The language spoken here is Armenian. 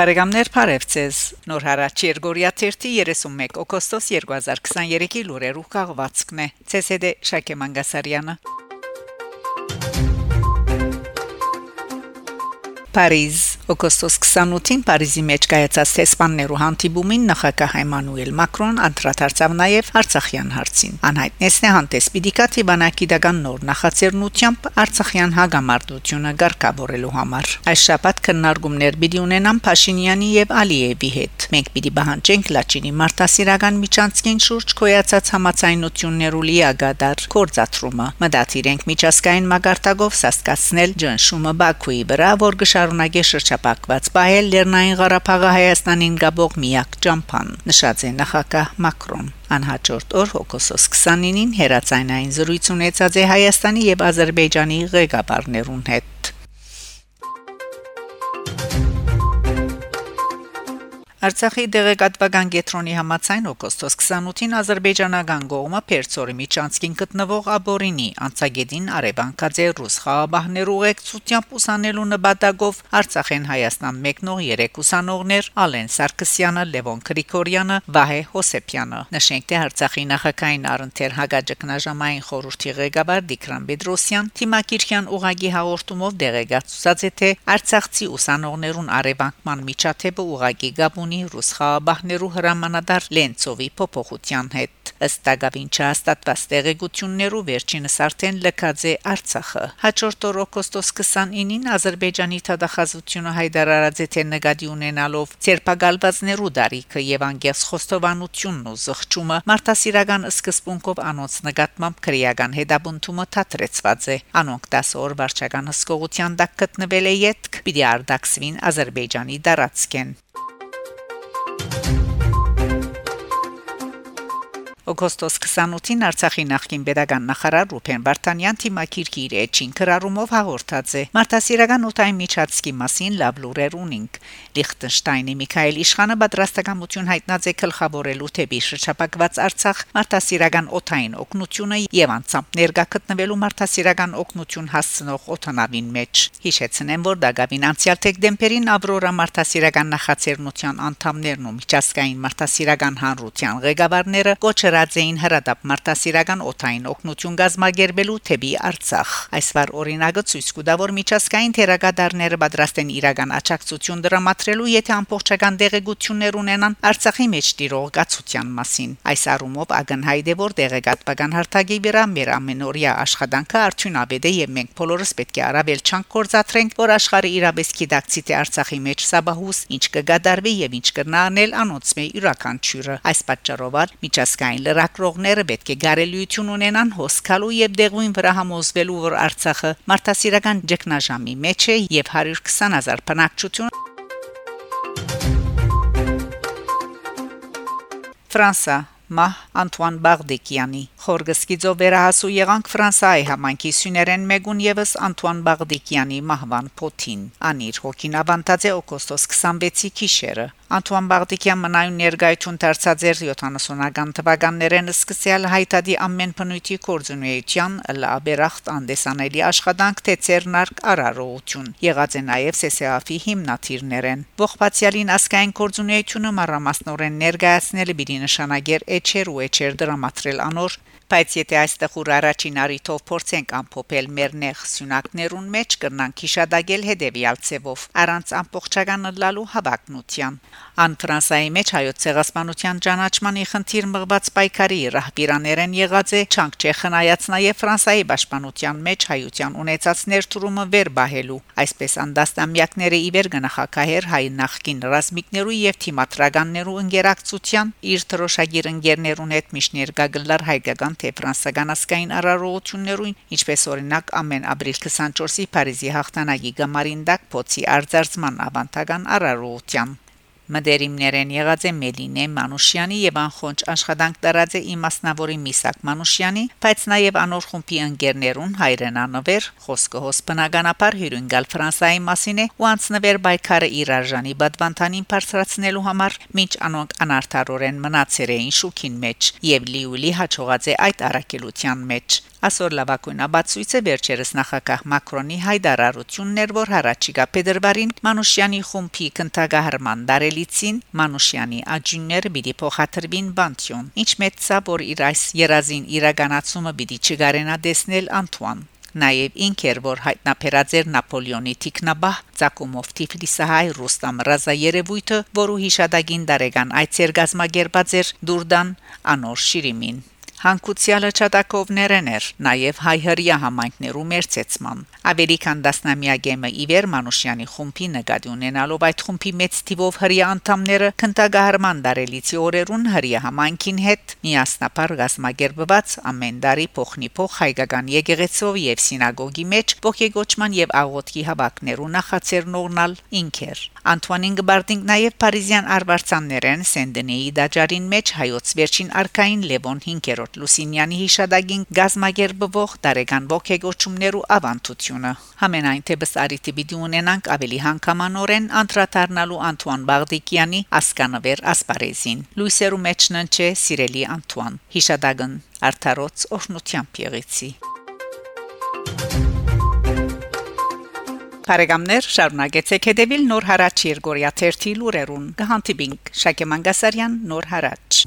Բարեկամներ Փարեվցես Նոր հարաճ Երգորիա 31 օգոստոս 2023-ի լուրերու կաղվածքն է ՑՍԴ Շակե Մանգասարյանը Փարիզ օգոստոս 28-ին Փարիզի մեջ կայացած տեսփաններու հանդիպումին նախագահ Էմանուել Մակրոն անդրադարձավ նաև Արցախյան հարցին։ Անհայտնեցն է հանդես պիտիկացի բանակի դական նոր նախաձեռնությամբ Արցախյան հագամարտությունը ղեկավարելու համար։ Այս շաբաթ քննարկումներ պիտի ունենան Փաշինյանի եւ Ալիևի հետ։ Մենք պիտի բանջենք Լաչինի մարտահրավերական միջանցքին շուրջ կոյացած համացայնություններու լիագադար կորցածրումը։ Մտածիրենք միջազգային մագարտակով սաստկացնել ջնշումը Բաքուի վրա, որ կշարունակի շրջապակված բայել Լեռնային Ղարաբաղը Հայաստանին գաբող միակ ճամփան նշած է նախագահ Մակրոն անհաջորդ օր հոկոսոս 29-ին հերացայնային զրույց ունեցած է Հայաստանի եւ Ադրբեջանի ղեկավարներուն հետ Արցախի դեղեկատվական կենտրոնի համացայն օգոստոս 28-ին ազերբայջանական գողմը Պերցորի միջանցքին գտնվող Աբորինի անցագետին Արևանկաձե ռուս խաղաբահներ ուղեկցությամբ ուսանելու նպատակով Արցախեն Հայաստան մեկնող երեք ուսանողներ Ալեն Սարգսյանը, Լևոն Գրիգորյանը, Վահե Հոսեփյանը։ Նշենք թե Արցախի նախագահային առընթեր հագաջկնաժամային խորհրդի ղեկավար Դիկրան Բեդրոսյան Թիմակիրյան ուղագի հաղորդումով դեղեկացուցած է թե Արցախցի ուսանողներուն արևանկման միջաթեփը ուղագի գաբուն ունի ռուս խաղաբահներու հրամանատար Լենցովի փոփոխության հետ ըստ Տագավին չհաստատված տեղեկություններով վերջինս արդեն լքած է Արցախը հաջորդ օր օգոստոս 29-ին Ադրբեջանի թադախազությունը հայտարարած է թե նկատի ունենալով ցերպակալվածներու դարիքը եւ անգես խոստովանությունն ու զղջումը մարտահրավերական սկզբունքով անոնց նկատմամբ քրեական հետաբունթումը թատրեցված է անոնք 10 օր վարչական հսկողության տակ գտնվել է յետք պիտի արդակսվին Ադրբեջանի դարածքեն Օգոստոս 28-ին Արցախի նախկին pedagogan նախարար Ռուփեն Վարդանյան թիմակիրքի իր էջին քրարումով հաղորդած է. Մարտահրավերական օտային միջածքի մասին լավ լուրեր ունինք Լիխտենշտայնի Միքայել Իշխանը պատրաստակամություն հայտնած է գլխավորելու թեպի շրջապակված Արցախ Մարտահրավերական օտային օկնությունը եւ անցամբ ներկա գտնվելու Մարտահրավերական օկնություն հասցնող օտանավին մեջ հիշեցնեմ որ Դագավին անցյալ դեկտեմբերին Ավրորա Մարտահրավերական նախաձեռնության անդամներն ու միջազգային Մարտահրավերական հանրության ղեկավարները կոչը կրած էին հրադապ մարտահրավերական օթային օկնություն գազմագերբելու թեպի Արցախ։ Այսվար օրինակը ցույց կտա, որ միջազգային թերագադարները պատրաստ են իրական աջակցություն դրամատրելու, եթե ամբողջական դեղեցություններ ունենան Արցախի մեջ տիրող գացության մասին։ Այս առումով ակնհայտ է, որ դեղեկատվական հարթակի վրա մեր ամենօրյա աշխատանքը արդյունավետ է եւ մենք բոլորս պետք է արավել չանք կորցածրենք, որ աշխարհը իրապես գիտակցի թե Արցախի մեջ սաբահուս ինչ կգադարվի եւ ինչ կնանել անոնց մե իրական ճյուրը։ Այս պատճառով միջազգային լրակրողները պետք է գարելիություն ունենան հոսքալու եւ դեղույն վրա համոզվելու որ Արցախը մարդասիրական ճգնաժամի մեջ է եւ 120 հազար բնակչություն Ֆրանսա Մահ Անտուան Բաղդիկյանի Խորգսկիձո վերահասու եղանք Ֆրանսայի համանքի սյուներեն մեգուն եւս Անտուան Բաղդիկյանի մահվան փոթին անիր հոգին ավանտած է օգոստոս 26-ի քիշերը Անտուան Բաղդիկյան մնայուն ներկայություն դարձած էր 70-ական թվականներեն սկսյալ հայտարարի ամեն բնույթի կորձունեության լաբերախտ անդեսանելի աշխատանք թե ցերնարկ արարողություն եղած է նաև ՍՍԱՖ-ի հիմնադիրներեն ողբացյալին ասկային կորձունեությունը մարամասնորեն ներկայացնել բիդի նշանագեր էչեր ու էչեր դրամատրել անոր Բայց եթե այստեղ ուր առաջին արիթով փորձենք ամփոփել մեր նեղ սյունակներուն մեջ կրնանք հիշադակել հետեւյալ ցևով առանց ամբողջական լալու հավակնության ան Ֆրանսայի մեջ հայոց ցեղասպանության ճանաչմանի խնդիր մղված պայքարի ռահբիրաներեն եղած է չանք չեխնայած նաև Ֆրանսայի պաշտպանության մեջ հայության ունեցած ներդրումը վեր բահելու այսպես անդաստամյակները ի վեր գնահակահեր հայ նախկին ռազմիկներու եւ թիմատրականներու ընկերակցության իր թրոշագիր ընկերներուն հետ միշտ ներկա գլար հայկական թե ֆրանսական ասկային արարողություններուն ինչպես օրինակ ամեն ապրիլ 24-ի Փարիզի հաղթանակի գամարին դակ փոցի արձարծման ավանդական արարողության Մդերիմներեն եղած է Մելինե Մանուշյանի եւ անխոնջ աշխատանք տարած է իմասնավորի Միսակ Մանուշյանի, բայց նաեւ անոր խումբի ընկերներուն հայրենանվեր խոսքը հոս բնականաբար հյուրընկալ Ֆրանսայի մասին է ու անցնվեր բայկարը իր արժանի բադվանտանին բարձրացնելու համար, ինչ անոնք անարթարորեն մնացեր էին շուքին մեջ եւ լիուլի հաջողած է այդ առաքելության մեջ Այսօր լավակույն աբացույցը վերջերս նախագահ Մակրոնի հայտարարությունն էր, որ հարաճիգա Փետրվարին Մանուշյանի խումբի կնտագահարման դարելիցին Մանուշյանի աջունները պիտի փոխադրվին Բանտյոն ինչ մեծա որ իր այս երազին իրականացումը պիտի չգարենա դեսնել Անտուան Նաև ինքեր որ հայտնաբերած էր Նապոլեոնի թիկնաբահ Ծակումով Թիֆլիսահայ Ռուստամ Ռազայերևույթը, որու հիշադակին դարեգան այցեր գազմագերբած էր Դուրդան անոր Շիրիմին Հանկուցյալը չատակովներն էր նաև հայհրյա համայնքներու մերցեցման ավելի քան 10-ամյակ գեմը Իվեր Մանուշյանի խումբի նկատի ունենալով այդ խումբի մեծ թիվով հրյա անդամները քնտագահարման դարելիցի օրերուն հրյա համայնքին հետ միասնապար գազմագերբված ամեն տարի փոխնի փոխ հայկական եկեղեցով եւ սինագոգի մեջ ողեգոճման եւ աղոթքի հավաքներու նախաձեռնողնալ ինքեր Անտուանին Գբարտինգ նաև Փարիզյան արվարձաններեն Սենդենեի դաջարին մեջ հայոց վերջին արքային Լևոն 5-րդ Լուսինյանի հիշադակին գազմագերբվող տարեկան ողեգոճումներու ավանդությունը Համենայն թեպս արիթի պիտի ունենանք ավելի հանգամանորեն անդրադառնալու Անտուան Բաղդիկյանի ասկանավեր ասպարեզին Լուիսերու մեջնն չէ սիրելի Անտուան հիշադակն Արթարոց օրնությամբ եղեցի Փարեգամներ շարունակեցեք հետևել նոր հարաճ Երգորիա 1 լուրերուն։ Գահանտիբինգ Շակե Մանգասարյան նոր հարաճ